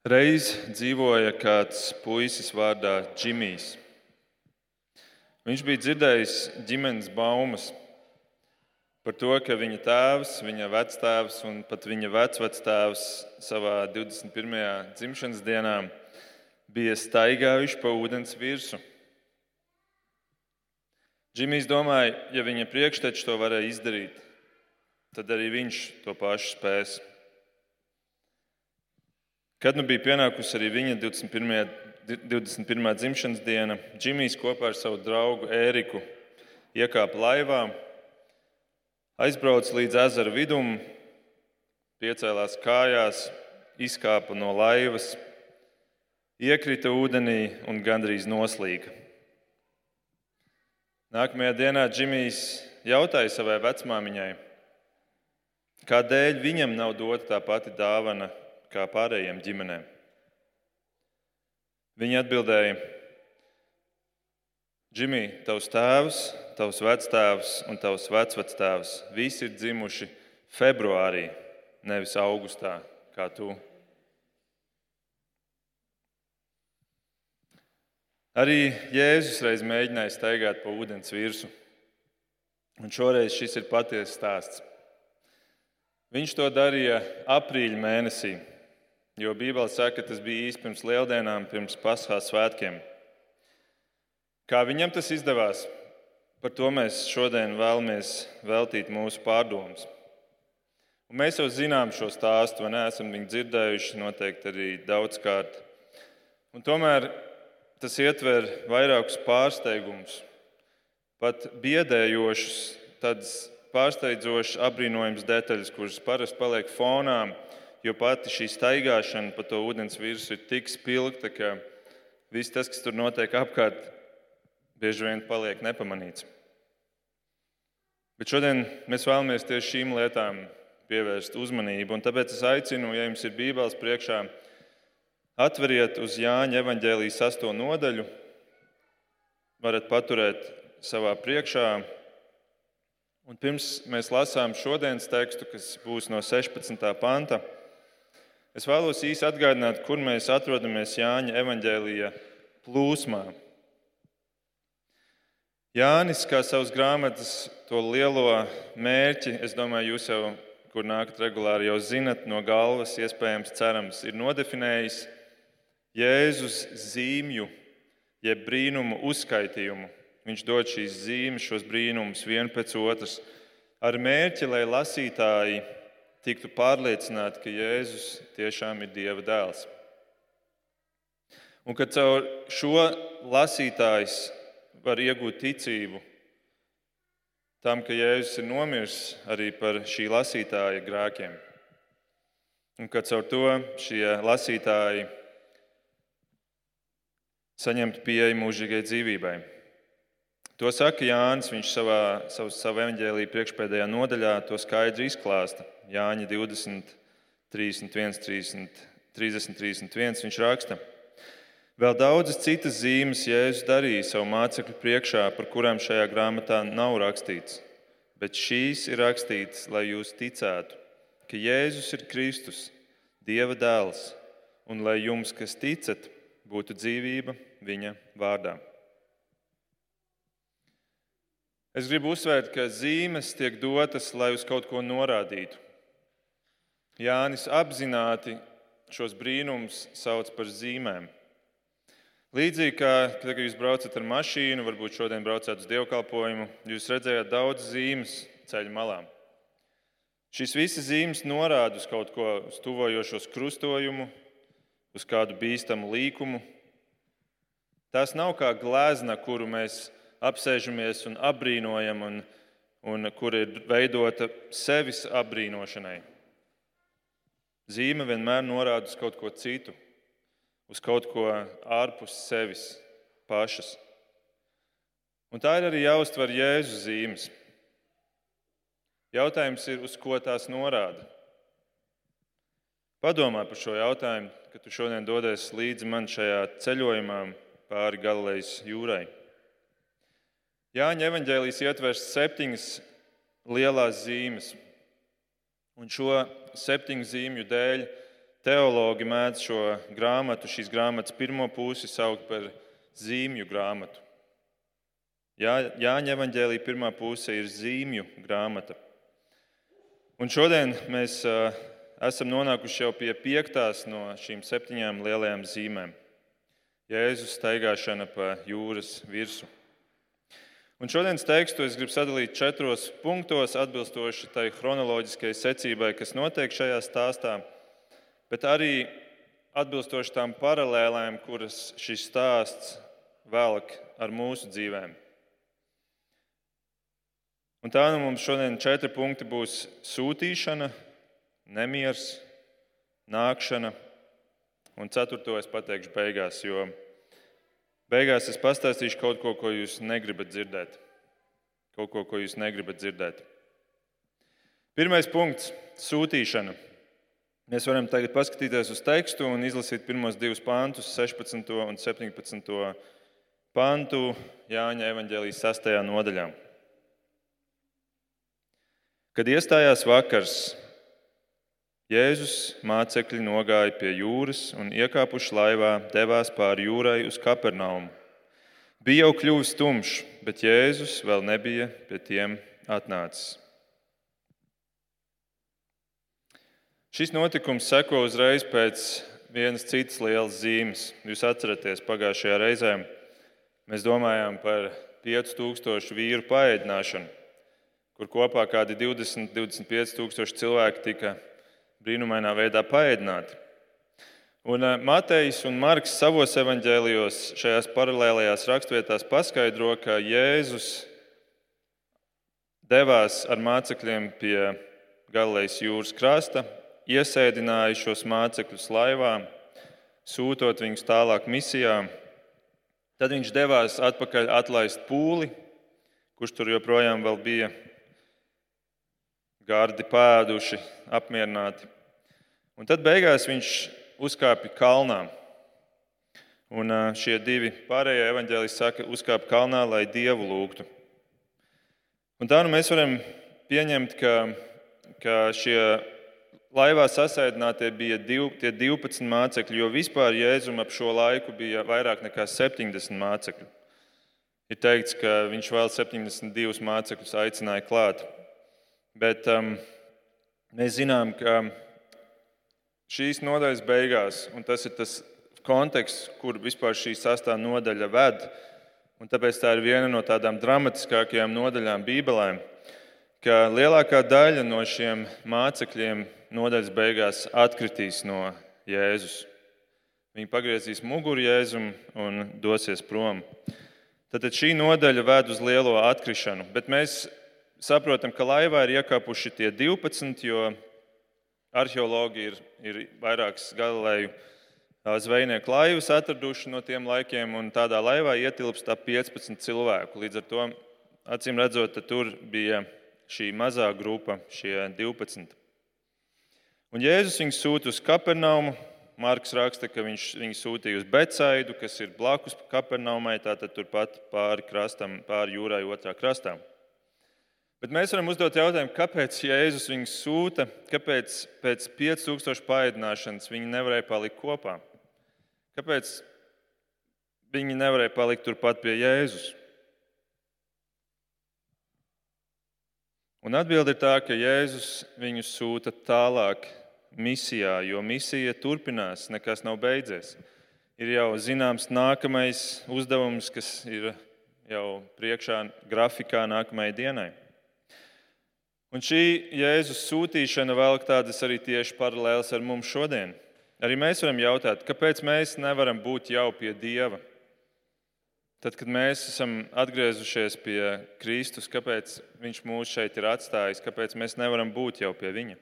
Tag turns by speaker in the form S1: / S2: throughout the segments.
S1: Reiz dzīvoja kāds puisis vārdā Džimijs. Viņš bija dzirdējis ģimenes baumas par to, ka viņa tēvs, viņa vectēvs un pat viņa vecvectēvs savā 21. dzimšanas dienā bija staigājuši pa ūdens virsmu. Džimijs domāja, ja viņa priekšteči to varēja izdarīt, tad arī viņš to pašu spēs. Kad nu bija pienākusi arī viņa 21. 21. dzimšanas diena, Džimijs kopā ar savu draugu Ēriku iekāpa laivā, aizbrauca līdz ezera vidum, piecēlās kājās, izkāpa no laivas, iekrita ūdenī un gandrīz noslīga. Nākamajā dienā Džimijs jautāja savai vecmāmiņai, kādēļ viņam nav dota tā pati dāvana kā pārējiem ģimenēm. Viņi atbildēja, Džimij, tavs tēvs, tavs vectēvs un tavs vecvectēvs visi ir dzimuši februārī, nevis augustā, kā tu. Arī Jēzus reiz mēģināja staigāt pa ūdens virsmu. Un šoreiz šis ir patiesa stāsts. Viņš to darīja aprīļa mēnesī, jo Bībele saka, ka tas bija īsi pirms lieldienām, pirms pasaules svētkiem. Kā viņam tas izdevās, par to mēs šodien vēlamies veltīt mūsu pārdomas. Un mēs jau zinām šo stāstu, vai neesam viņu dzirdējuši, noteikti arī daudzkārt. Un tomēr tas ietver vairākus pārsteigumus, pat biedējošus, tādas pārsteidzošas, apbrīnojamas detaļas, kuras parasti paliek fonā jo pati šī staigāšana pa to ūdens virsmu ir tik spilgta, ka viss tas, kas tur notiek apkārt, bieži vien paliek nepamanīts. Bet šodien mēs vēlamies tieši šīm lietām pievērst uzmanību. Tāpēc es aicinu, ja jums ir Bībeles priekšā, atveriet uz Jāņa evanģēlijas sasto nodaļu, varat paturēt savā priekšā. Un pirms mēs lasām šodienas tekstu, kas būs no 16. panta, Es vēlos īsi atgādināt, kur mēs atrodamies Jāņa evanģēlīja plūsmā. Jānis, kā savas grāmatas, to lielo mērķi, es domāju, jūs jau, kur nākat regulāri, jau zinat no galvas, iespējams, cerams, ir nodefinējis Jēzus zīmju, jeb brīnumu uzskaitījumu. Viņš dod šīs zīmes, šos brīnumus vienu pēc otras, ar mērķi, lai lasītāji tiktu pārliecināti, ka Jēzus tiešām ir Dieva dēls. Un ka caur šo lasītājs var iegūt ticību tam, ka Jēzus ir nomiris arī par šī lasītāja grēkiem. Un ka caur to šie lasītāji saņemtu pieeju mūžīgai dzīvībai. To saka Jānis. Viņš savā, savā, savā evanģēlīja priekšpēdējā nodaļā to skaidri izklāsta. Jāņa 20, 31, 30, 30, 31. Viņš raksta, Vēl daudzas citas zīmes Jēzus darīja savu mācekļu priekšā, par kurām šajā grāmatā nav rakstīts. Bet šīs ir rakstītas, lai jūs ticētu, ka Jēzus ir Kristus, Dieva dēls, un lai jums, kas ticat, būtu dzīvība viņa vārdā. Es gribu uzsvērt, ka zīmes tiek dotas, lai uz kaut ko norādītu. Jānis apzināti šos brīnumus sauc par zīmēm. Līdzīgi kā, kad jūs braucat ar mašīnu, varbūt šodien braucāt uz dievkalpojumu, jūs redzējāt daudz zīmes ceļu malām. Šīs visas zīmes norāda uz kaut ko, uz tuvojošos krustojumu, uz kādu bīstamu līkumu. Tās nav kā glezna, kuru mēs apsēžamies un apbrīnojam, un, un kur ir veidota sevis apbrīnošanai. Zīme vienmēr norāda uz kaut ko citu, uz kaut ko ārpus sevis pašas. Un tā ir arī jāuztver Jēzus zīmes. Jautājums ir, uz ko tās norāda? Padomā par šo jautājumu, kad tu šodien dodies līdzi man šajā ceļojumā pāri Galilejas jūrai. Jāņa evanģēlijas ietvers septiņas lielās zīmes. Un šo septiņu zīmju dēļ teologi mēdz šo grāmatu, šīs grāmatas pirmo pusi saukt par zīmju grāmatu. Jā, Jāņa evanģēlīja pirmā puse ir zīmju grāmata. Un šodien mēs esam nonākuši jau pie piektās no šīm septiņām lielajām zīmēm - Jēzus staigāšana pa jūras virsmu. Un šodienas tekstu es gribu sadalīt četros punktos, atbilstoši tai chronoloģiskajai secībai, kas notiek šajā stāstā, bet arī atbilstoši tām paralēlēm, kuras šis stāsts velk ar mūsu dzīvēm. Un tā nu mums šodien četri punkti būs sūtīšana, nemieris, nākšana, un ceturto es pateikšu beigās, jo Beigās es pastāstīšu kaut ko, ko jūs negribat dzirdēt. Kaut ko, ko jūs negribat dzirdēt. Pirmais punkts - sūtīšana. Mēs varam tagad paskatīties uz tekstu un izlasīt pirmos divus pāntus, 16. un 17. pāntu Jāņa evanģēlijas 6. nodaļā. Kad iestājās vakars, Jēzus mācekļi nogāja pie jūras un iekāpuši laivā, devās pāri jūrai uz Kapernaumu. Bija jau kļuvis tumšs, bet Jēzus vēl nebija pie tiem atnācis. Šis notikums seko uzreiz pēc vienas citas lielas zīmes. Jūs atceraties, pagājušajā reizē mēs domājām par 5000 vīru paēdināšanu, kur kopā kādi 20-25 tūkstoši cilvēki tika brīnumainā veidā paēdināti. Un eh, Matejs un Marks savos evaņģēlijos šajās paralēlajās rakstvietās paskaidro, ka Jēzus devās ar mācekļiem pie Galilejas jūras krasta, iesēdināja šos mācekļus laivā, sūtot viņus tālāk misijā. Tad viņš devās atpakaļ atlaist pūli, kurš tur joprojām bija gardi pēduši, apmierināti. Un tad beigās viņš uzkāpa kalnā. Un šie divi pārējie evaņģēlisti saka, uzkāpa kalnā, lai dievu lūgtu. Un tā nu mēs varam pieņemt, ka, ka šie laivā sasēdinātie bija div, 12 mācekļi, jo vispār Jēzum ap šo laiku bija vairāk nekā 70 mācekļi. Ir teikts, ka viņš vēl 72 mācekļus aicināja klāt. Bet um, mēs zinām, ka šīs nodaļas beigās, un tas ir tas konteksts, kur vispār šī sastāvā nodaļa ved, un tāpēc tā ir viena no tādām dramatiskākajām nodaļām Bībelē, ka lielākā daļa no šiem mācekļiem nodaļas beigās atkritīs no Jēzus. Viņi pagriezīs muguru Jēzum un dosies prom. Tad šī nodaļa ved uz lielo atkrišanu, bet mēs saprotam, ka laivā ir iekāpuši tie 12, jo arheologi ir, ir vairākas galilēju zvejnieku laivas atraduši no tiem laikiem, un tādā laivā ietilpst ap 15 cilvēku. Līdz ar to, acīm redzot, tur bija šī mazā grupa, šie 12. Un Jēzus viņus sūta uz Kapernaumu. Marks raksta, ka viņš viņu sūtīja uz Becaidu, kas ir blakus Kapernaumai, tātad turpat pāri krastam, pāri jūrai otrā krastā. Bet mēs varam uzdot jautājumu, kāpēc Jēzus viņus sūta, kāpēc pēc 5000 paēdināšanas viņi nevarēja palikt kopā? Kāpēc viņi nevarēja palikt turpat pie Jēzus? Un atbilde ir tā, ka Jēzus viņus sūta tālāk misijā, jo misija turpinās, nekas nav beidzies. Ir jau zināms nākamais uzdevums, kas ir jau priekšā grafikā nākamajai dienai. Un šī Jēzus sūtīšana velk tādas arī tieši paralēlas ar mums šodien. Arī mēs varam jautāt, kāpēc mēs nevaram būt jau pie Dieva? Tad, kad mēs esam atgriezušies pie Kristus, kāpēc Viņš mūs šeit ir atstājis, kāpēc mēs nevaram būt jau pie Viņa?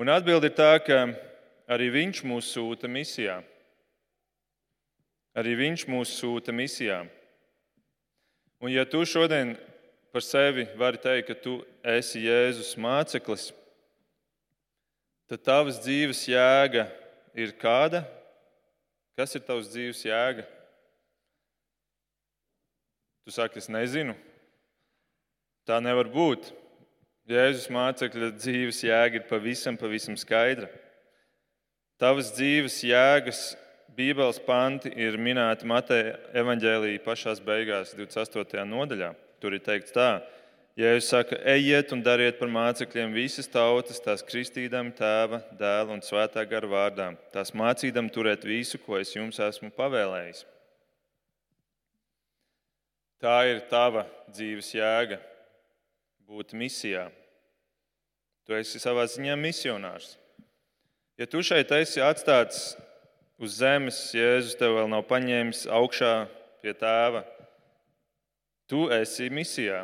S1: Un atbildi ir tā, ka arī Viņš mūs sūta misijā. Arī Viņš mūs sūta misijā. Un ja tu šodien par sevi vari teikt, ka tu esi Jēzus māceklis, tad tavas dzīves jēga ir kāda? Kas ir tavs dzīves jēga? Tu saki, es nezinu. Tā nevar būt. Jēzus mācekļa dzīves jēga ir pavisam, pavisam skaidra. Tavas dzīves jēgas Bībeles panti ir minēti Mateja evaņģēlīja pašās beigās, 28. nodaļā. Tur ir teikts tā, Jēzus saka, ejiet un dariet par mācekļiem visas tautas, tās kristīdam tēva, dēla un svētā gara vārdā, tās mācīdam turēt visu, ko es jums esmu pavēlējis. Tā ir tava dzīves jēga, būt misijā. Tu esi savā ziņā misionārs. Ja tu šeit esi atstāts uz zemes, Jēzus tev vēl nav paņēmis augšā pie tēva, tu esi misijā.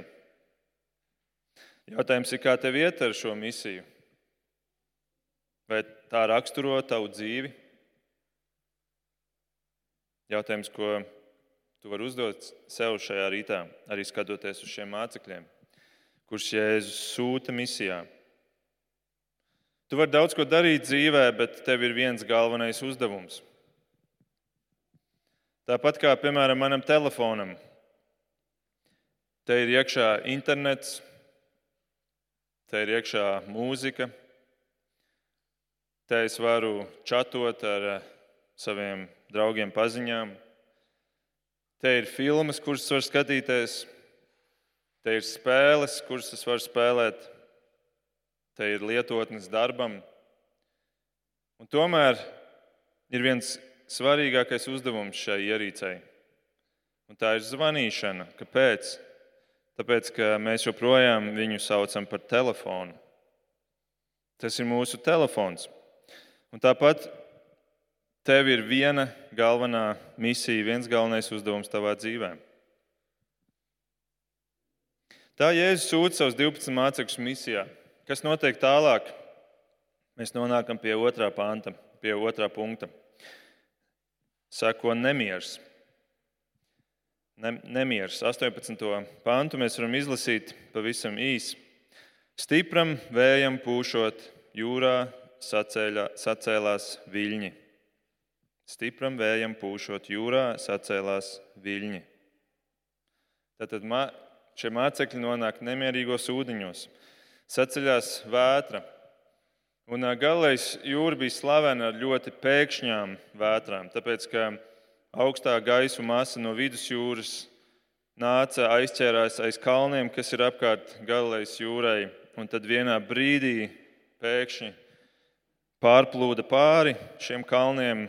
S1: Jautājums ir, kā tev iet ar šo misiju? Vai tā raksturo tavu dzīvi? Jautājums, ko tu vari uzdot sev šajā rītā, arī skatoties uz šiem mācekļiem, kurus Jēzus sūta misijā. Tu vari daudz ko darīt dzīvē, bet tev ir viens galvenais uzdevums. Tāpat kā, piemēram, manam telefonam. Te ir iekšā internets, Te ir iekšā mūzika, te es varu čatot ar eh, saviem draugiem, paziņām. Te ir filmas, kuras var skatīties, te ir spēles, kuras es varu spēlēt, te ir lietotnes darbam. Un tomēr ir viens svarīgākais uzdevums šai ierīcei, un tā ir zvanīšana. Kāpēc? Tāpēc, ka mēs joprojām viņu saucam par telefonu. Tas ir mūsu telefons. Un tāpat tev ir viena galvenā misija, viens galvenais uzdevums tavā dzīvē. Tā Jēzus sūta savus 12 mācekļus misijā. Kas notiek tālāk? Mēs nonākam pie otrā panta, pie otrā punkta. Seko nemieris nemieris. 18. pāntu mēs varam izlasīt pavisam īsi. Stipram vējam pūšot, jūrā sacēlā, sacēlās viļņi. Stipram vējam pūšot, jūrā sacēlās viļņi. Tātad šie mācekļi nonāk nemierīgos ūdeņos, saceļās vētra. Un galvenais jūra bija slavena ar ļoti pēkšņām vētrām, tāpēc ka augstā gaisu masa no vidusjūras nāca aizķērās aiz kalniem, kas ir apkārt Galilejas jūrai, un tad vienā brīdī pēkšņi pārplūda pāri šiem kalniem,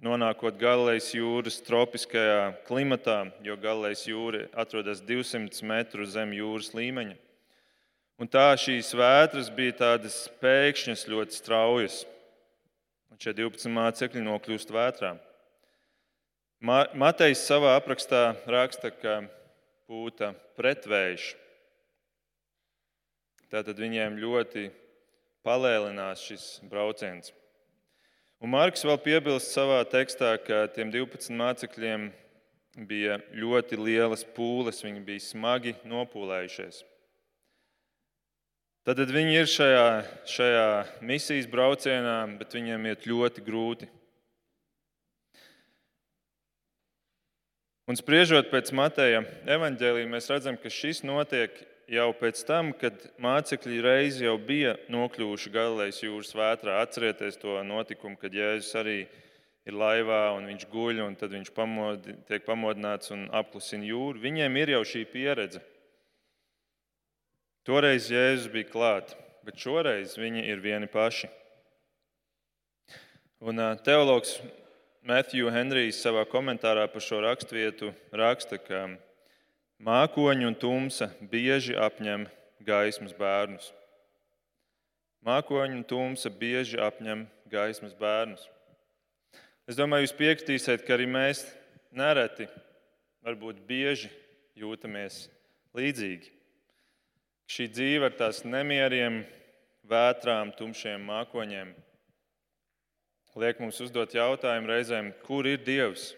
S1: nonākot Galilejas jūras tropiskajā klimatā, jo Galilejas jūra atrodas 200 metru zem jūras līmeņa. Un tā šīs vētras bija tādas pēkšņas, ļoti straujas. Un šie 12 mācekļi nokļūst vētrām. Matejs savā aprakstā raksta, ka pūta pretvējš. Tātad viņiem ļoti palēlinās šis brauciens. Un Marks vēl piebilst savā tekstā, ka tiem 12 mācekļiem bija ļoti lielas pūles, viņi bija smagi nopūlējušies. Tad viņi ir šajā, šajā misijas braucienā, bet viņiem iet ļoti grūti. Un spriežot pēc Mateja evaņģēlī, mēs redzam, ka šis notiek jau pēc tam, kad mācekļi reiz jau bija nokļuvuši Galilejas jūras vētrā. Atcerieties to notikumu, kad Jēzus arī ir laivā un viņš guļ, un tad viņš pamodi, tiek pamodināts un apklusina jūru. Viņiem ir jau šī pieredze. Toreiz Jēzus bija klāt, bet šoreiz viņi ir vieni paši. Un teologs Matthew Henrijs savā komentārā par šo raksturvietu raksta, ka mākoņi un tumsa bieži apņem gaismas bērnus. Mākoņi un tumsa bieži apņem gaismas bērnus. Es domāju, jūs piekritīsiet, ka arī mēs nereti, varbūt bieži jūtamies līdzīgi. Šī dzīve ar tās nemieriem, vētrām, tumšiem mākoņiem liek mums uzdot jautājumu reizēm, kur ir Dievs?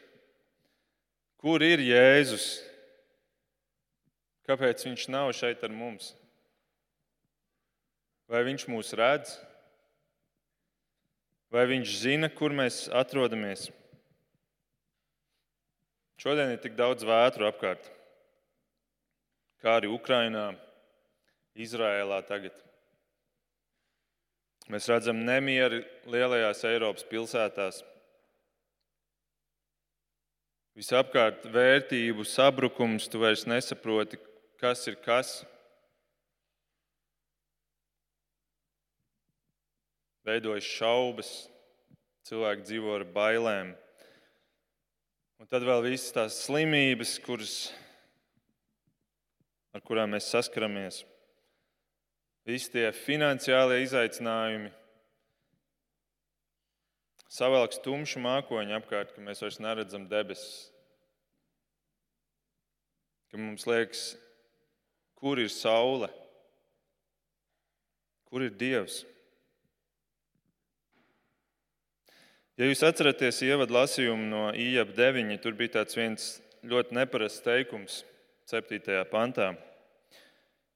S1: Kur ir Jēzus? Kāpēc Viņš nav šeit ar mums? Vai Viņš mūs redz? Vai Viņš zina, kur mēs atrodamies? Šodien ir tik daudz vētru apkārt, kā arī Ukrajinā, Izrēlā tagad. Mēs redzam nemieru lielajās Eiropas pilsētās. Visapkārt vērtību sabrukums, tu vairs nesaproti, kas ir kas. Veidojas šaubas, cilvēki dzīvo ar bailēm. Un tad vēl visas tās slimības, kuras, ar kurām mēs saskaramies. Visi tie finansiālie izaicinājumi, savelks tumšu mākoņu apkārt, ka mēs vairs neredzam debesis. Ka mums liekas, kur ir saule, kur ir Dievs. Ja jūs atceraties ievadu lasījumu no IEP 9, tur bija tāds viens ļoti neparasts teikums 7. pantā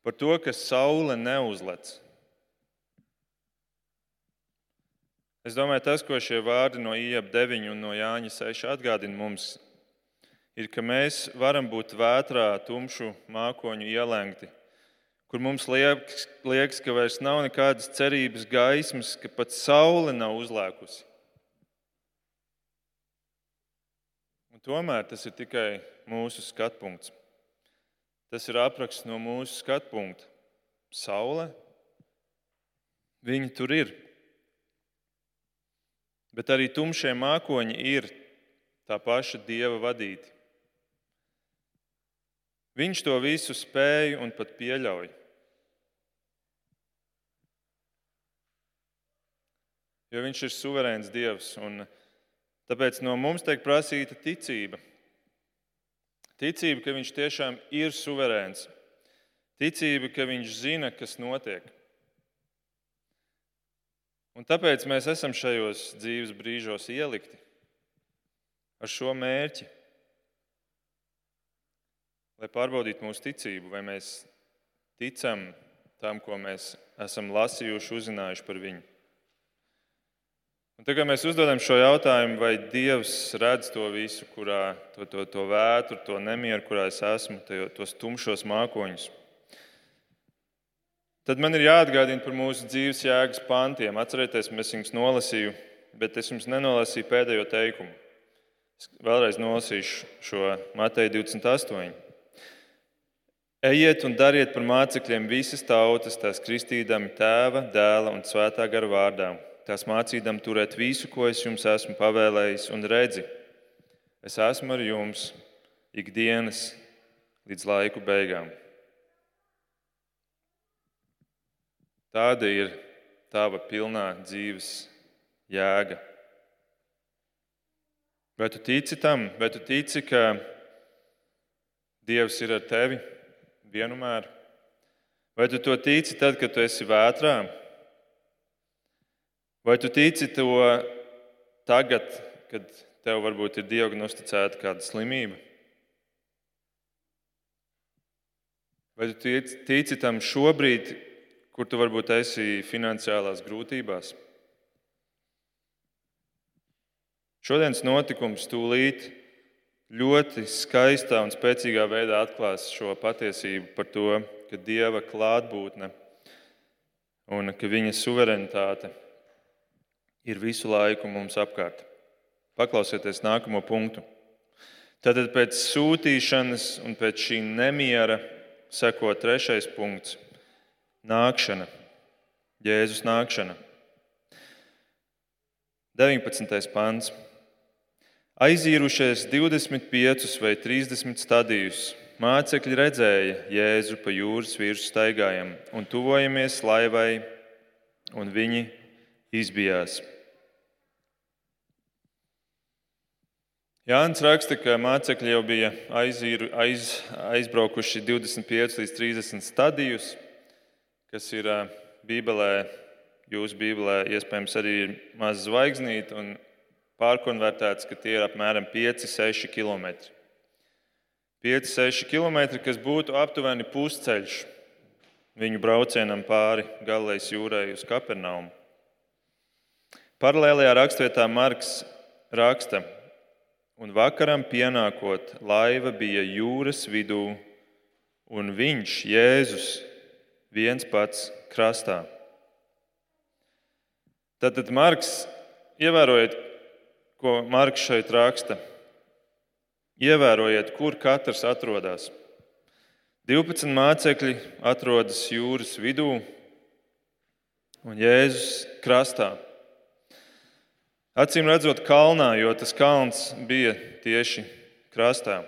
S1: par to, ka saule neuzlec. Es domāju, tas, ko šie vārdi no IEP 9 un no Jāņa 6 atgādina mums, ir, ka mēs varam būt vētrā, tumšu mākoņu ielēgti, kur mums liekas, liekas, ka vairs nav nekādas cerības gaismas, ka pat saule nav uzlēkusi. Un tomēr tas ir tikai mūsu skatpunkts. Tas ir apraksts no mūsu skatpunkta. Saule, viņa tur ir bet arī tumšie mākoņi ir tā paša dieva vadīti. Viņš to visu spēj un pat pieļauj. Jo viņš ir suverēns dievs, un tāpēc no mums tiek prasīta ticība. Ticība, ka viņš tiešām ir suverēns. Ticība, ka viņš zina, kas notiek. Un tāpēc mēs esam šajos dzīves brīžos ielikti ar šo mērķi, lai pārbaudītu mūsu ticību, vai mēs ticam tam, ko mēs esam lasījuši, uzzinājuši par viņu. Un tagad mēs uzdodam šo jautājumu, vai Dievs redz to visu, kurā, to, to, to vētru, to nemieru, kurā es esmu, tos tumšos mākoņus. Tad man ir jāatgādina par mūsu dzīves jēgas pantiem. Atcerieties, mēs jums nolasīju, bet es jums nenolasīju pēdējo teikumu. Es vēlreiz nolasīšu šo Mateja 28. Ejiet un dariet par mācekļiem visas tautas, tās kristīdami tēva, dēla un svētā gara vārdā, tās mācīdam turēt visu, ko es jums esmu pavēlējis, un redzi, es esmu ar jums ikdienas līdz laiku beigām. Tāda ir tava pilnā dzīves jēga. Vai tu tici tam, vai tu tici, ka Dievs ir ar tevi vienmēr? Vai tu to tici tad, kad tu esi vētrā? Vai tu tici to tagad, kad tev varbūt ir diagnosticēta kāda slimība? Vai tu tici, tici tam šobrīd, kur tu varbūt esi finansiālās grūtībās. Šodienas notikums tūlīt ļoti skaistā un spēcīgā veidā atklās šo patiesību par to, ka Dieva klātbūtne un ka viņa suverenitāte ir visu laiku mums apkārt. Paklausieties nākamo punktu. Tātad pēc sūtīšanas un pēc šī nemiera seko trešais punkts nākšana, Jēzus nākšana. 19. pāns. Aizīrušies 25 vai 30 stadijus, mācekļi redzēja Jēzu pa jūras virsmu staigājam un tuvojamies laivai, un viņi izbijās. Jānis raksta, ka mācekļi jau bija aizīru, aiz, aizbraukuši 25 līdz 30 stadijus kas ir Bībelē, jūsu Bībelē, iespējams, arī ir maza zvaigznīte un pārkonvertēts, ka tie ir apmēram 5-6 km. 5-6 km, kas būtu aptuveni pusceļš viņu braucienam pāri Galilejas jūrai uz Kapernaumu. Paralēlajā rakstvietā Marks raksta, un vakaram pienākot, laiva bija jūras vidū, un viņš, Jēzus, viens pats krastā. Tātad Marks, ievērojiet, ko Marks šeit raksta. Ievērojiet, kur katrs atrodas. 12 mācekļi atrodas jūras vidū un Jēzus krastā. Acīm redzot, kalnā, jo tas kalns bija tieši krastā.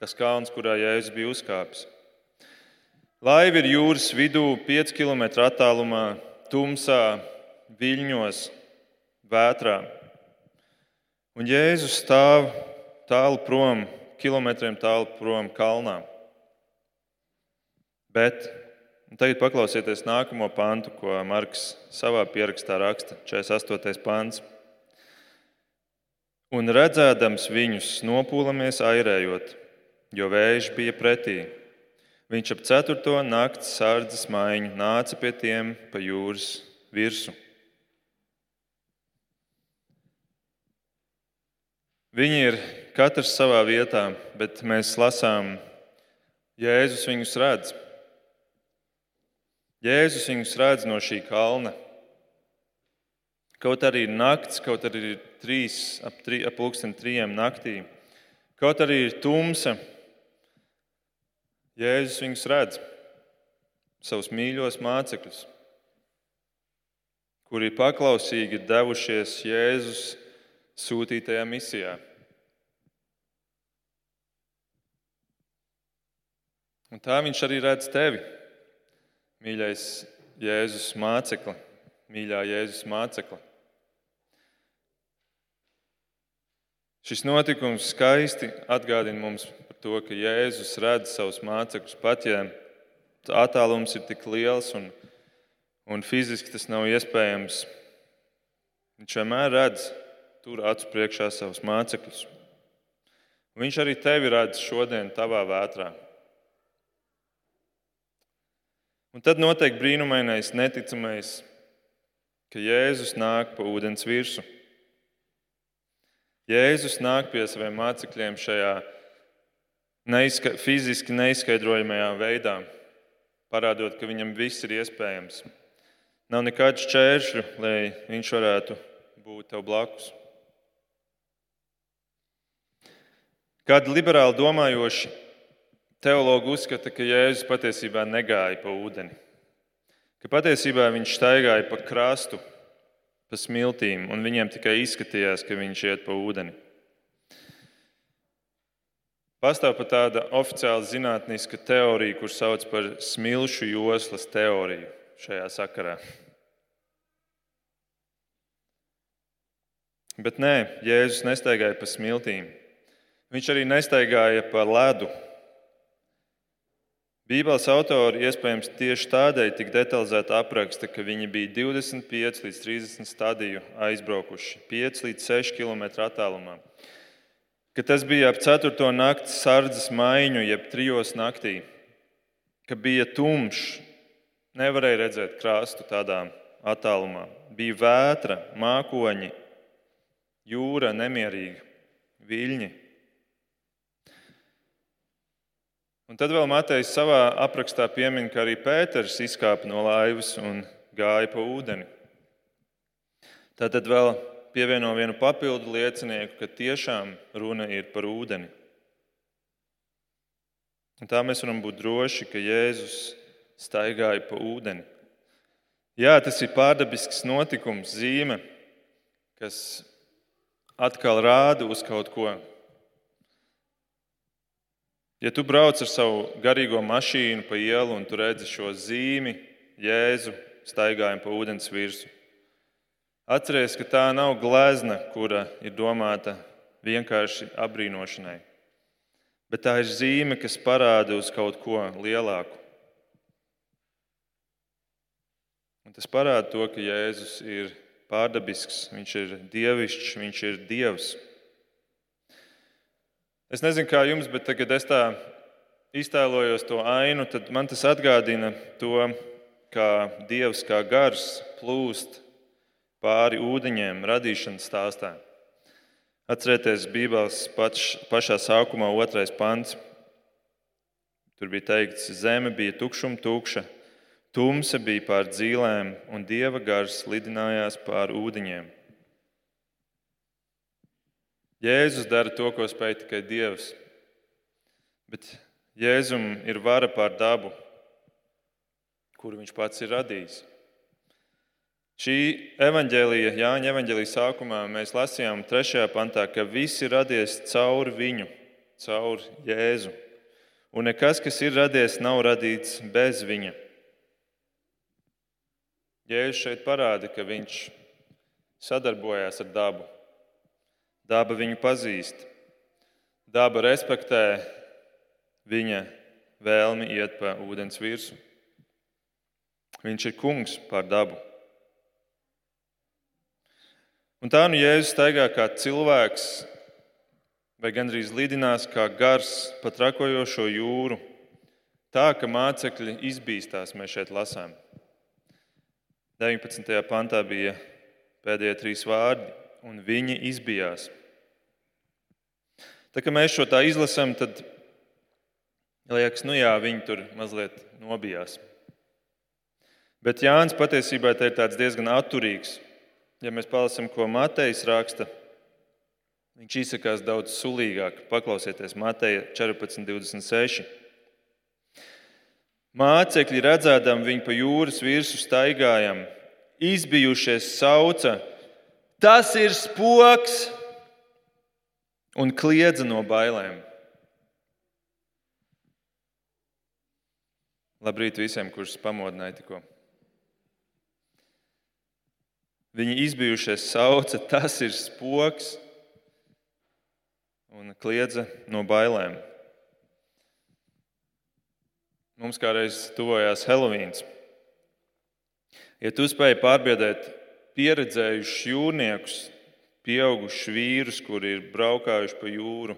S1: Tas kalns, kurā Jēzus bija uzkāpis. Laiva ir jūras vidū, 5 km attālumā, tumsā, viļņos, vētrā. Un Jēzus stāv tālu prom, kilometriem tālu prom kalnā. Bet tagad paklausieties nākamo pantu, ko Marks savā pierakstā raksta, 48. pāns. Un redzēdams viņus, nopūlamies airējot, jo vējš bija pretī. Viņš ap ceturto nakts sārdzes maiņu nāca pie tiem pa jūras virsmu. Viņi ir katrs savā vietā, bet mēs lasām, Jēzus viņus redz. Jēzus viņus redz no šī kalna. Kaut arī ir nakts, kaut arī ir trīs, ap, tri, ap pulksten trijiem naktī, kaut arī ir tumsa, Jēzus viņus redz, savus mīļos mācekļus, kuri paklausīgi devušies Jēzus sūtītajā misijā. Un tā viņš arī redz tevi, mīļais Jēzus mācekli, mīļā Jēzus mācekli. Šis notikums skaisti atgādina mums par to, ka Jēzus redz savus mācekļus pat, ja attālums ir tik liels un, un fiziski tas nav iespējams. Viņš vienmēr redz tur acu priekšā savus mācekļus. Viņš arī tevi redz šodien, tavā vētrā. Un tad notiek brīnumainais, neticamais, ka Jēzus nāk pa ūdens virsmu. Jēzus nāk pie saviem mācekļiem šajā neizska fiziski neizskaidrojamajā veidā, parādot, ka viņam viss ir iespējams. Nav nekādu šķēršļu, lai viņš varētu būt tev blakus. Kādi liberāli domājoši teologi uzskata, ka Jēzus patiesībā negāja pa ūdeni, ka patiesībā viņš staigāja pa krastu, pa smiltīm, un viņiem tikai izskatījās, ka viņš iet pa ūdeni. Pastāv pat tāda oficiāla zinātniska teorija, kuras sauc par smilšu joslas teoriju šajā sakarā. Bet nē, Jēzus nestaigāja pa smiltīm. Viņš arī nestaigāja pa ledu. Bībeles autori iespējams tieši tādēļ tik detalizēti apraksta, ka viņi bija 25 līdz 30 stadiju aizbraukuši, 5 līdz 6 km attālumā. Ka tas bija ap 4. naktas sardzes maiņu, jeb 3. naktī, ka bija tumšs, nevarēja redzēt krāstu tādā attālumā. Bija vētra, mākoņi, jūra nemierīga, viļņi. Un tad vēl Matejs savā aprakstā piemin, ka arī Pēters izkāpa no laivas un gāja pa ūdeni. Tātad vēl pievieno vienu papildu liecinieku, ka tiešām runa ir par ūdeni. Un tā mēs varam būt droši, ka Jēzus staigāja pa ūdeni. Jā, tas ir pārdabisks notikums, zīme, kas atkal rāda uz kaut ko, Ja tu brauc ar savu garīgo mašīnu pa ielu un tu redzi šo zīmi, Jēzu staigājumu pa ūdens virsmu, atceries, ka tā nav glezna, kura ir domāta vienkārši apbrīnošanai, bet tā ir zīme, kas parāda uz kaut ko lielāku. Un tas parāda to, ka Jēzus ir pārdabisks, viņš ir dievišķs, viņš ir dievs. Es nezinu, kā jums, bet tagad es tā iztēlojos to ainu, tad man tas atgādina to, kā Dievs kā gars plūst pāri ūdeņiem radīšanas stāstā. Atcerieties, Bībeles pač, pašā sākumā, otrais pants. Tur bija teikts, zeme bija tukšuma, tukša. Tumsa bija pār dzīvēm, un dieva gars lidinājās pār ūdeņiem. Jēzus dara to, ko spēj tikai Dievs. Bet Jēzum ir vara pār dabu, kuru viņš pats ir radījis. Šī evanģēlīja, Jāņa evanģēlīja sākumā mēs lasījām trešajā pantā, ka viss ir radies caur viņu, caur Jēzu. Un nekas, kas ir radies, nav radīts bez viņa. Jēzus šeit parāda, ka viņš sadarbojās ar dabu. Daba viņu pazīst. Daba respektē viņa vēlmi iet pa ūdens virsmu. Viņš ir kungs pār dabu. Un tā nu Jēzus staigā kā cilvēks, vai gandrīz lidinās kā gars pa trakojošo jūru, tā ka mācekļi izbīstās, mēs šeit lasām. 19. pantā bija pēdējie trīs vārdi, un viņi izbijās. Tā kā mēs šo tā izlasām, tad liekas, nu jā, viņi tur mazliet nobijās. Bet Jānis patiesībā ir diezgan atturīgs. Ja mēs palasām, ko Matejs raksta, viņš izsakās daudz sulīgāk. Paklausieties, Mateja 14.26. Mācekļi redzēdam viņu pa jūras virsmu staigājam, izbijušies sauca, tas ir spoks un kliedza no bailēm. Labrīt visiem, kurus pamodināja tikko. Viņi izbijušies sauca, tas ir spoks un kliedza no bailēm. Mums kādreiz tuvojās Helovīns. Ja tu spēj pārbiedēt pieredzējušus jūrniekus, pieaugušus vīrus, kuri ir braukājuši pa jūru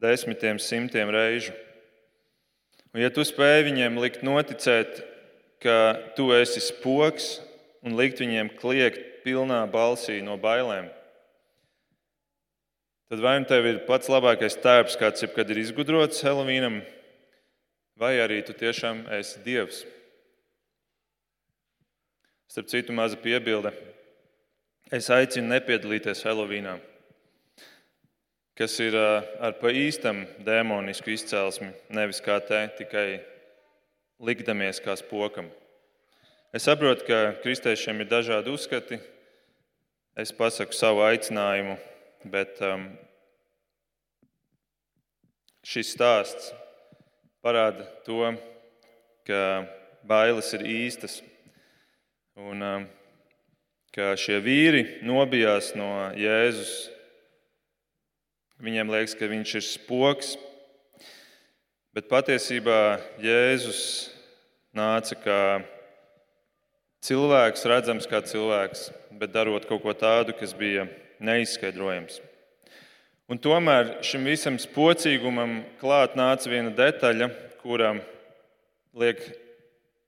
S1: desmitiem, simtiem reižu, un ja tu spēj viņiem likt noticēt, ka tu esi spoks un likt viņiem kliegt pilnā balsī no bailēm, tad vai nu tev ir pats labākais tērps, kāds jebkad ir izgudrots Helovīnam, vai arī tu tiešām esi Dievs. Starp citu, maza piebilde. Es aicinu nepiedalīties Helovīnā, kas ir ar pa īstam demonisku izcelsmi, nevis kā te tikai likdamies kā spokam. Es saprotu, ka kristiešiem ir dažādi uzskati. Es pasaku savu aicinājumu, bet um, šis stāsts parāda to, ka bailes ir īstas un um, ka šie vīri nobijās no Jēzus. Viņiem liekas, ka viņš ir spoks, bet patiesībā Jēzus nāca kā cilvēks, redzams kā cilvēks, bet darot kaut ko tādu, kas bija neizskaidrojams. Un tomēr šim visam spocīgumam klāt nāca viena detaļa, kura liek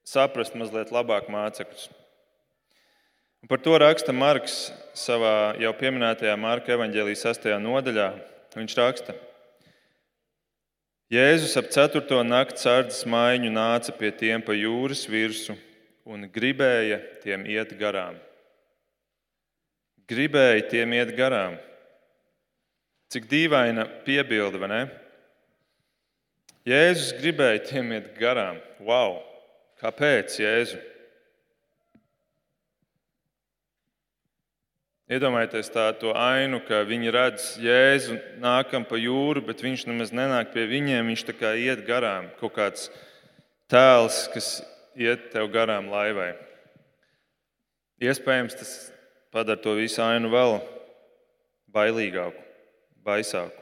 S1: saprast mazliet labāk mācekļus. Un par to raksta Marks savā jau pieminētajā Marka evanģēlijas 6. nodaļā. Viņš raksta, Jēzus ap 4. nakts sārdzes maiņu nāca pie tiem pa jūras virsmu un gribēja tiem iet garām. Gribēja tiem iet garām. Cik dīvaina piebilde, vai ne? Jēzus gribēja tiem iet garām. Wow! Kāpēc Jēzu? Iedomājieties tādu ainu, ka viņi redz Jēzu nākam pa jūru, bet viņš nemaz nenāk pie viņiem. Viņš tā kā iet garām. Kaut kāds tēls, kas iet tev garām laivai. Iespējams, tas padara to visu ainu vēl bailīgāku baisāku.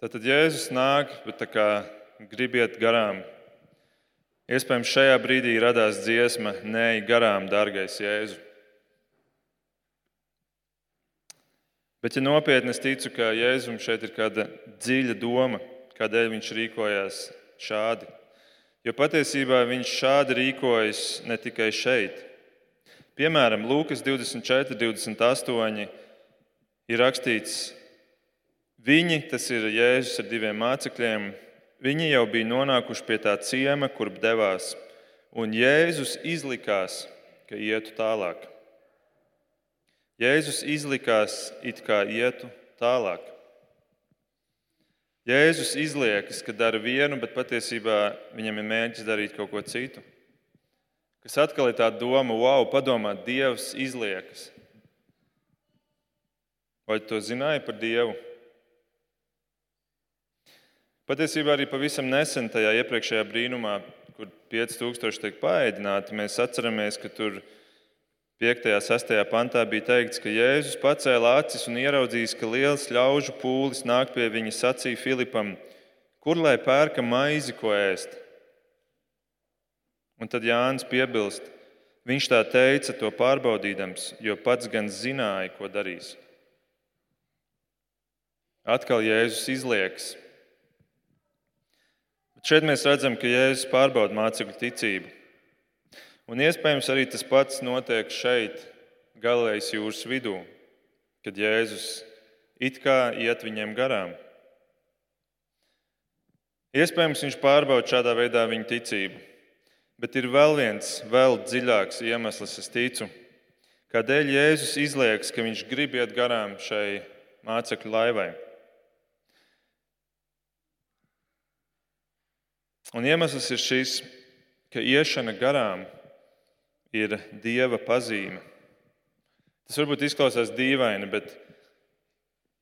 S1: Tad Jēzus nāk, bet grib iet garām. Iespējams, šajā brīdī radās dziesma, nē, garām, dārgais Jēzu. Bet, ja nopietni es ticu, ka Jēzum šeit ir kāda dziļa doma, kādēļ viņš rīkojās šādi. Jo patiesībā viņš šādi rīkojas ne tikai šeit, Piemēram, Lūkas 24, 28 ir rakstīts, viņi, tas ir Jēzus ar diviem mācekļiem, viņi jau bija nonākuši pie tā ciema, kurp devās, un Jēzus izlikās, ka ietu tālāk. Jēzus izlikās, it kā ietu tālāk. Jēzus izliekas, ka dara vienu, bet patiesībā viņam ir mērķis darīt kaut ko citu. Kas atkal ir tā doma, wow, padomā, Dievs izliekas. Vai tu to zināji par Dievu? Patiesībā arī pavisam nesen tajā iepriekšējā brīnumā, kur 5000 tiek paēdināti, mēs atceramies, ka tur 5. un 6. pantā bija teikts, ka Jēzus pacēla acis un ieraudzījis, ka liels ļaužu pūlis nāk pie viņa sacīja Filipam, kur lai pērka maizi, ko ēst. Un tad Jānis piebilst, viņš tā teica, to pārbaudīdams, jo pats gan zināja, ko darīs. Atkal Jēzus izliekas. Šeit mēs redzam, ka Jēzus pārbauda mācekļu ticību. Un iespējams arī tas pats notiek šeit, Galilejas jūras vidū, kad Jēzus it kā iet viņiem garām. Iespējams, viņš pārbauda šādā veidā viņu ticību. Bet ir vēl viens, vēl dziļāks iemesls, es ticu, kādēļ Jēzus izliekas, ka viņš grib iet garām šai mācekļu laivai. Un iemesls ir šis, ka iešana garām ir dieva pazīme. Tas varbūt izklausās dīvaini, bet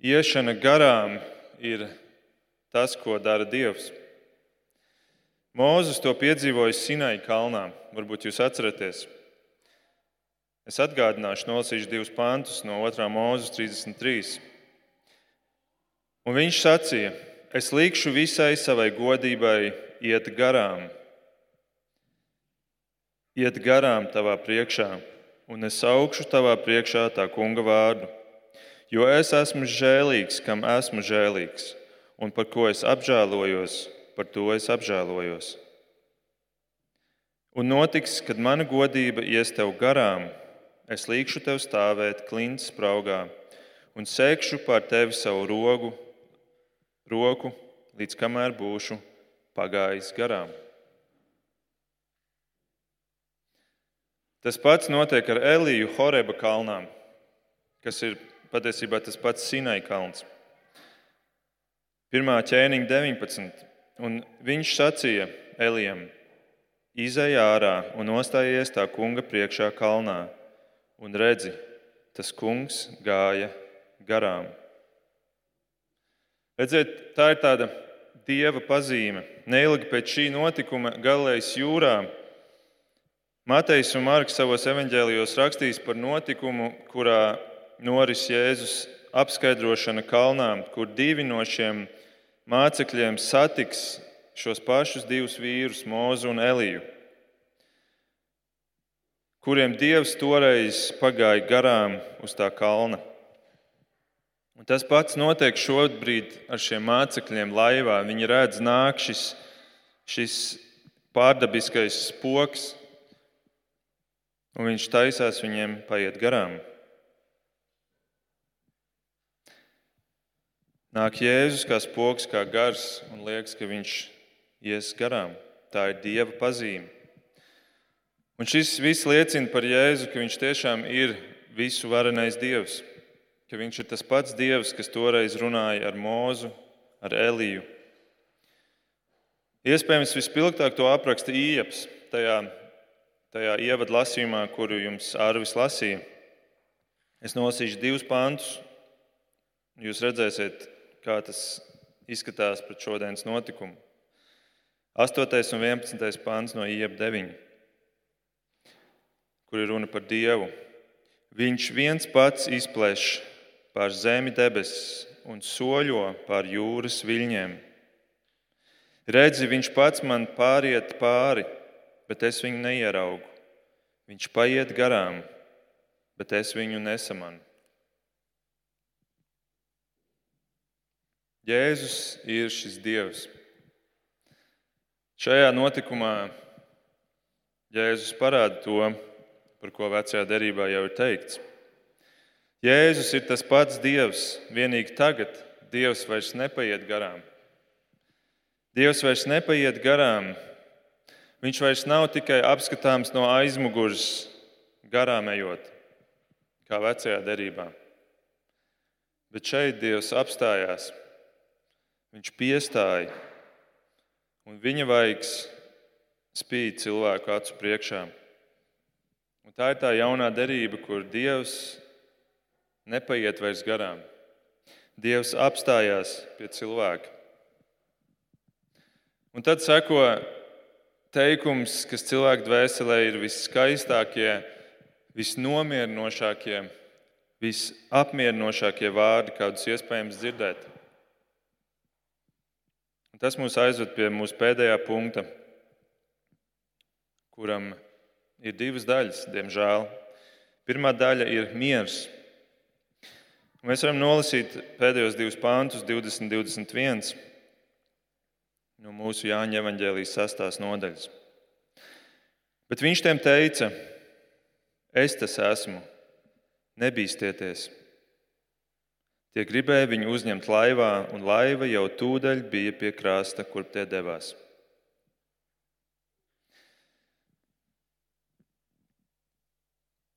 S1: iešana garām ir tas, ko dara Dievs. Mūzes to piedzīvoja Sinai kalnā. Varbūt jūs atceraties. Es atgādināšu, nolasīšu divus pantus no 2. mūzes 33. Un viņš sacīja: Es likšu visai savai godībai iet garām, iet garām tavā priekšā, un es augšu tavā priekšā tā kunga vārdu. Jo es esmu žēlīgs, kam esmu žēlīgs, un par ko es apžēlojos, par to es apžēlojos. Un notiks, kad mana godība ies tev garām, es likšu tev stāvēt klints spraugā un sēkšu pār tevi savu rogu, roku, līdz kamēr būšu pagājis garām. Tas pats notiek ar Eliju Horeba kalnām, kas ir patiesībā tas pats Sinai kalns. Pirmā ķēniņa 19. Un viņš sacīja Elijam: Izej ārā un nostājies tā kunga priekšā kalnā, un redzi, tas kungs gāja garām. Redziet, tā ir tāda dieva pazīme. Neilgi pēc šī notikuma Galilejas jūrā Matejs un Marks savos evanģēlijos rakstīs par notikumu, kurā noris Jēzus apskaidrošana kalnā, kur divi no šiem mācekļiem satiks šos pašus divus vīrus, Mūzu un Eliju, kuriem Dievs toreiz pagāja garām uz tā kalna. Un tas pats notiek šobrīd ar šiem mācekļiem laivā. Viņi redz, nāk šis, šis pārdabiskais spoks, un viņš taisās viņiem paiet garām. Nāk Jēzus kā spoks, kā gars, un liekas, ka viņš ies garām. Tā ir Dieva pazīme. Un šis viss liecina par Jēzu, ka viņš tiešām ir visu varenais Dievs, ka viņš ir tas pats Dievs, kas toreiz runāja ar Mūzu, ar Eliju. Iespējams, vispilgtāk to apraksta Ieps tajā, tajā ievadu lasījumā, kuru jums Arvis lasīja. Es nolasīšu divus pantus. Jūs redzēsiet, kā tas izskatās pret šodienas notikumu. 8. un 11. pāns no Ieba 9, kur ir runa par Dievu. Viņš viens pats izplēš pār zemi debesis un soļo pār jūras viļņiem. Redzi, viņš pats man pāriet pāri, bet es viņu neieraugu. Viņš paiet garām, bet es viņu nesamanu. Jēzus ir šis Dievs. Šajā notikumā Jēzus parāda to, par ko vecajā derībā jau ir teikts. Jēzus ir tas pats Dievs, vienīgi tagad Dievs vairs nepaiet garām. Dievs vairs nepaiet garām. Viņš vairs nav tikai apskatāms no aizmugures, garām ejot, kā vecajā derībā. Bet šeit Dievs apstājās, viņš piestāja, un viņa vaigs spīd cilvēku acu priekšā. Un tā ir tā jaunā derība, kur Dievs nepaiet vairs garām. Dievs apstājās pie cilvēka. Un tad seko teikums, kas cilvēka dvēselē ir viskaistākie, visnomierinošākie, visapmierinošākie vārdi, kādus iespējams dzirdēt. Un tas mūs aizved pie mūsu pēdējā punkta, kuram ir divas daļas, diemžēl. Pirmā daļa ir miers. Mēs varam nolasīt pēdējos divus pāntus, 20, 21 no mūsu Jāņa evanģēlijas sastās nodaļas. Bet viņš tiem teica: Es tas esmu, nebīsties. Tie gribēja viņu uzņemt laivā, un laiva jau tūdaļ bija pie krasta, kur tie devās.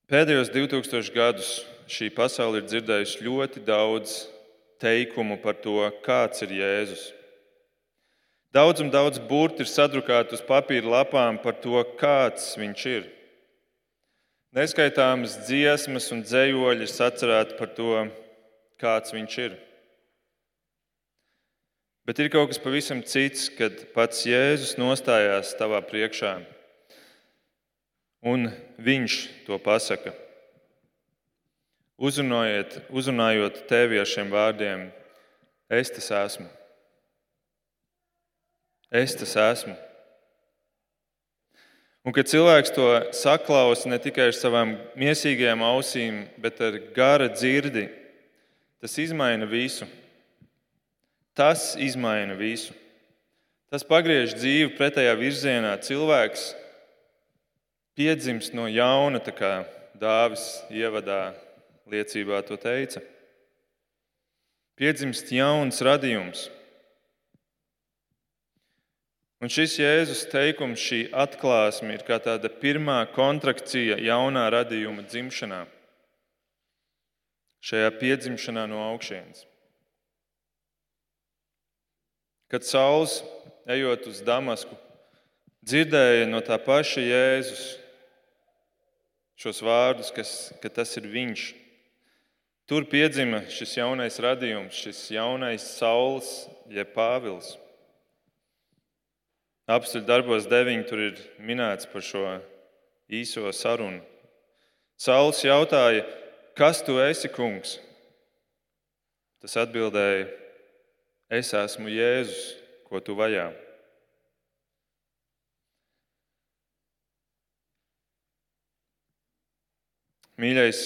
S1: Pēdējos 2000 gadus šī pasaule ir dzirdējusi ļoti daudz teikumu par to, kāds ir Jēzus. Daudz un daudz burti ir sadrukāti uz papīra lapām par to, kāds viņš ir. Neskaitāmas dziesmas un dzējoļi ir sacerēti par to, kāds viņš ir. Bet ir kaut kas pavisam cits, kad pats Jēzus nostājās tavā priekšā, un viņš to pasaka uzrunājot, uzrunājot tevi ar šiem vārdiem, es tas esmu. Es tas esmu. Un kad cilvēks to saklausa ne tikai ar savām mīsīgajām ausīm, bet ar gara dzirdi, tas izmaina visu. Tas izmaina visu. Tas pagriež dzīvi pretējā virzienā. Cilvēks piedzimst no jauna, kā Dāvis ievadā liecībā to teica. Piedzimst jauns radījums. Un šis Jēzus teikums, šī atklāsme ir kā tāda pirmā kontrakcija jaunā radījuma dzimšanā, šajā piedzimšanā no augšas. Kad Sauls, ejot uz Damasku, dzirdēja no tā paša Jēzus šos vārdus, kas, ka tas ir viņš, Tur piedzima šis jaunais radījums, šis jaunais saules, jeb pāvils. Apstuļu darbos deviņi tur ir minēts par šo īso sarunu. Sauls jautāja, kas tu esi, kungs? Tas atbildēja, es esmu Jēzus, ko tu vajā. Mīļais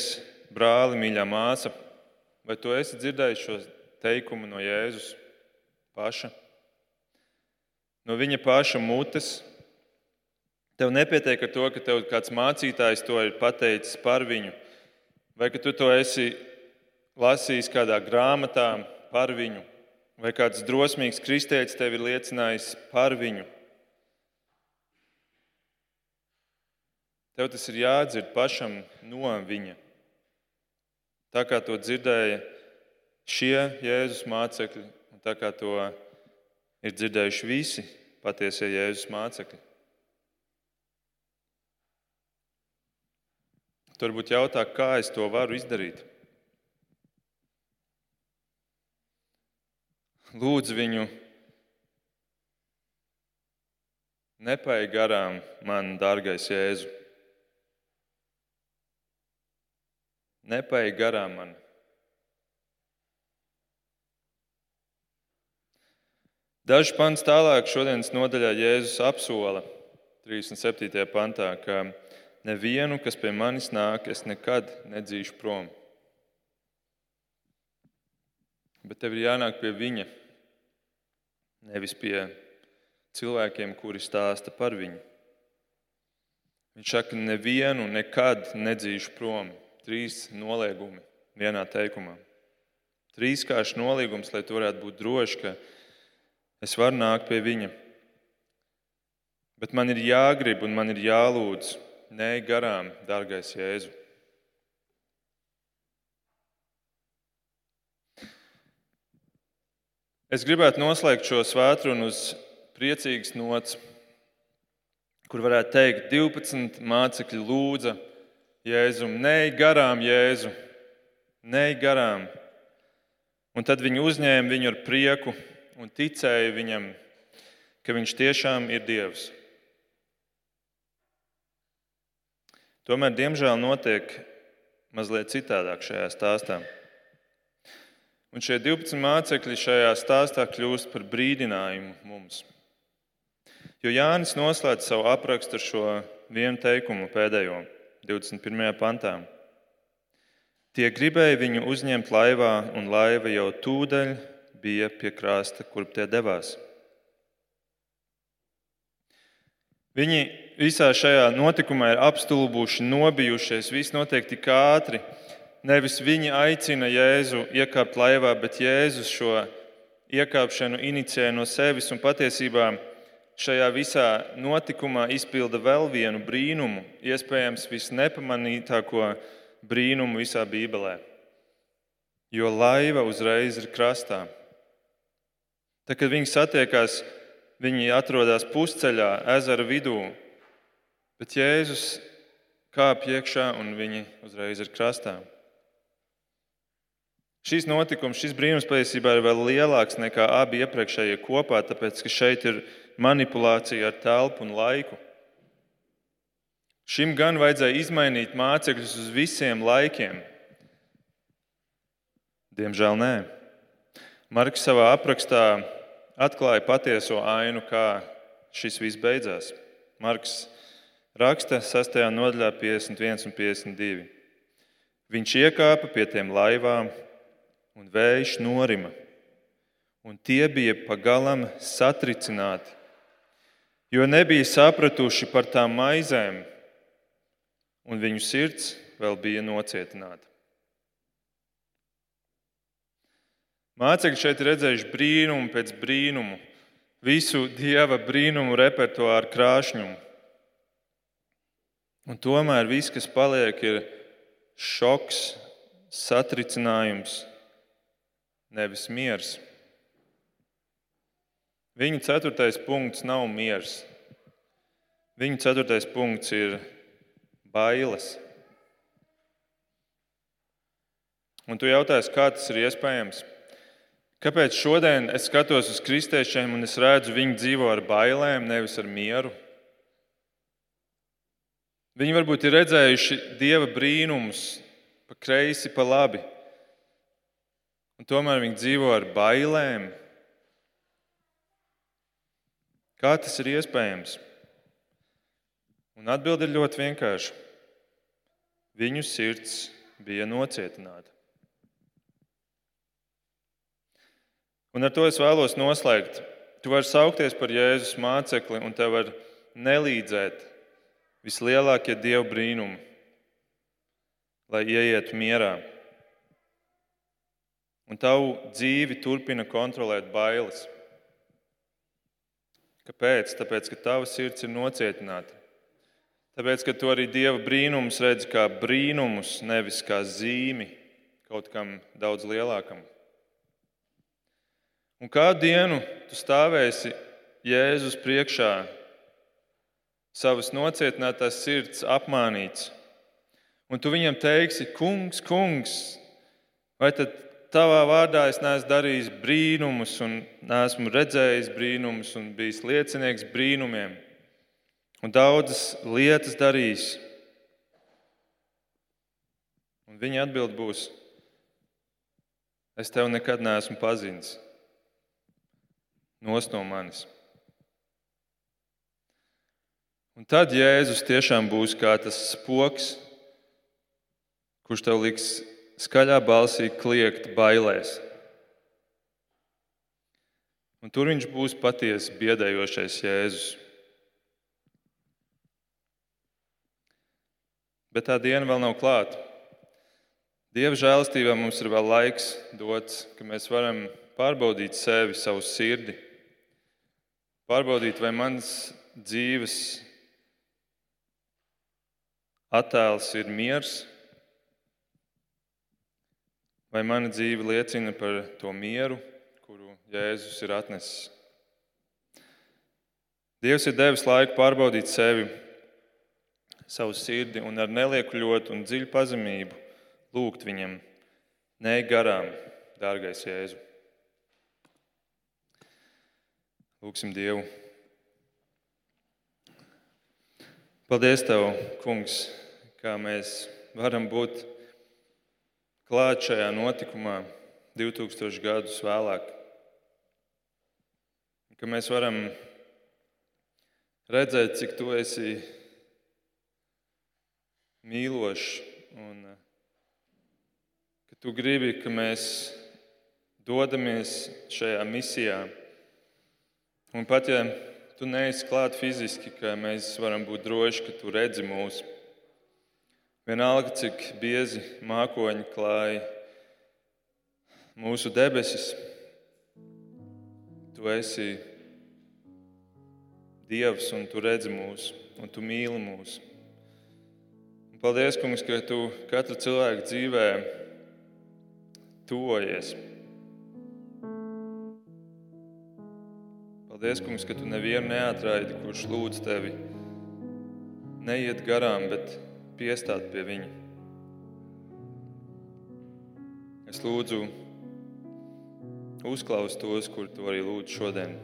S1: brāli, mīļā māsa, vai tu esi dzirdējis šo teikumu no Jēzus paša? No viņa paša mutes. Tev nepietiek ar to, ka tev kāds mācītājs to ir pateicis par viņu, vai ka tu to esi lasījis kādā grāmatā par viņu, vai kāds drosmīgs kristietis tev ir liecinājis par viņu. Tev tas ir jādzird pašam no viņa. Tā kā to dzirdēja šie Jēzus mācekļi, un tā kā to ir dzirdējuši visi patiesie Jēzus mācekļi. Tur būtu jautā, kā es to varu izdarīt. Lūdzu viņu, nepaigi garām man, dārgais Jēzus. Nepaigi garām man. Dažs pants tālāk šodienas nodaļā Jēzus apsola 37. pantā, ka nevienu, kas pie manis nāk, es nekad nedzīšu prom. Bet tev ir jānāk pie viņa, nevis pie cilvēkiem, kuri stāsta par viņu. Viņš saka, nevienu nekad nedzīšu prom. Trīs noliegumi vienā teikumā. Trīskāršs nolīgums, lai tu varētu būt droši, ka Es varu nākt pie viņa. Bet man ir jāgrib un man ir jālūdz. Nē, garām, dārgais Jēzu. Es gribētu noslēgt šo svētdienu uz priecīgas nots, kur varētu teikt, 12 mācekļi lūdza Jēzum, nē, garām, Jēzu, nē, garām. Un tad viņi uzņēma viņu ar prieku un ticēja viņam, ka viņš tiešām ir Dievs. Tomēr, diemžēl, notiek mazliet citādāk šajā stāstā. Un šie 12 mācekļi šajā stāstā kļūst par brīdinājumu mums. Jo Jānis noslēdz savu aprakstu ar šo vienu teikumu pēdējo, 21. pantā. Tie gribēja viņu uzņemt laivā, un laiva jau tūdaļ bija pie krasta, kurp tie devās. Viņi visā šajā notikumā ir apstulbuši, nobijušies. Viss notiek tik ātri. Nevis viņi aicina Jēzu iekāpt laivā, bet Jēzus šo iekāpšanu inicijē no sevis un patiesībā šajā visā notikumā izpilda vēl vienu brīnumu, iespējams, visnepamanītāko brīnumu visā Bībelē. Jo laiva uzreiz ir krastā. Tad, kad viņi satiekās, viņi atrodas pusceļā, ezera vidū, bet Jēzus kāp iekšā un viņi uzreiz ir krastā. Šis notikums, šis brīnums patiesībā ir vēl lielāks nekā abi iepriekšējie kopā, tāpēc ka šeit ir manipulācija ar telpu un laiku. Šim gan vajadzēja izmainīt mācekļus uz visiem laikiem. Diemžēl nē. Marks savā aprakstā atklāja patieso ainu, kā šis viss beidzās. Marks raksta 6. nodaļā, 51 un 52. Viņš iekāpa pie tiem laivām, un vējš norima, un tie bija pagalam satricināti, jo nebija sapratuši par tām maizēm, un viņu sirds vēl bija nocietināta. Mācekļi šeit redzējuši brīnumu pēc brīnumu, visu dieva brīnumu repertuāru krāšņumu. Un tomēr viss, kas paliek, ir šoks, satricinājums, nevis miers. Viņa ceturtais punkts nav miers. Viņa ceturtais punkts ir bailes. Un tu jautājsi, kā tas ir iespējams? Kāpēc šodien es skatos uz kristiešiem un es redzu, viņi dzīvo ar bailēm, nevis ar mieru? Viņi varbūt ir redzējuši dieva brīnumus, pa kreisi, pa labi, un tomēr viņi dzīvo ar bailēm. Kā tas ir iespējams? Un atbilde ir ļoti vienkārša. Viņu sirds bija nocietināta. Un ar to es vēlos noslēgt. Tu vari saukties par Jēzus mācekli, un tev var nelīdzēt vislielākie dievu brīnumi, lai ieietu mierā. Un tavu dzīvi turpina kontrolēt bailes. Kāpēc? Tāpēc, ka tava sirds ir nocietināta. Tāpēc, ka tu arī dieva brīnumus redzi kā brīnumus, nevis kā zīmi kaut kam daudz lielākam. Un kādu dienu tu stāvēsi Jēzus priekšā, savas nocietinātās sirds apmānīts, un tu viņam teiksi, Kungs, Kungs, vai tad tavā vārdā es neesmu darījis brīnumus, un neesmu redzējis brīnumus, un bijis liecinieks brīnumiem, un daudzas lietas darījis? Un viņa atbild būs: Es tevi nekad neesmu pazinis nos no manis. Un tad Jēzus tiešām būs kā tas spoks, kurš tev liks skaļā balsī kliegt bailēs. Un tur viņš būs patiesi biedējošais Jēzus. Bet tā diena vēl nav klāta. Dieva žēlastībā mums ir vēl laiks dots, ka mēs varam pārbaudīt sevi, savu sirdi pārbaudīt, vai mans dzīves attēls ir miers, vai mana dzīve liecina par to mieru, kuru Jēzus ir atnesis. Dievs ir devis laiku pārbaudīt sevi, savu sirdi un ar neliekuļotu un dziļu pazemību lūgt viņam, nē, garām, dārgais Jēzu. Lūksim Dievu. Paldies, Tev, Kungs, kā mēs varam būt klāt šajā notikumā 2000 gadus vēlāk. Ka mēs varam redzēt, cik tu esi mīlošs un ka tu gribi, ka mēs dodamies šajā misijā Un pat ja tu neesi klāt fiziski, ka mēs varam būt droši, ka tu redzi mūsu. Vienalga, cik biezi mākoņi klāja mūsu debesis, tu esi Dievs un tu redzi mūsu, un tu mīli mūsu. Un paldies, Kungs, ka tu katru cilvēku dzīvē tuvojies. Paldies, Kungs, ka tu nevienu neatraidi, kurš lūdz tevi. Neiet garām, bet piestāt pie viņa. Es lūdzu, uzklaus tos, kur tu arī lūdzu šodien.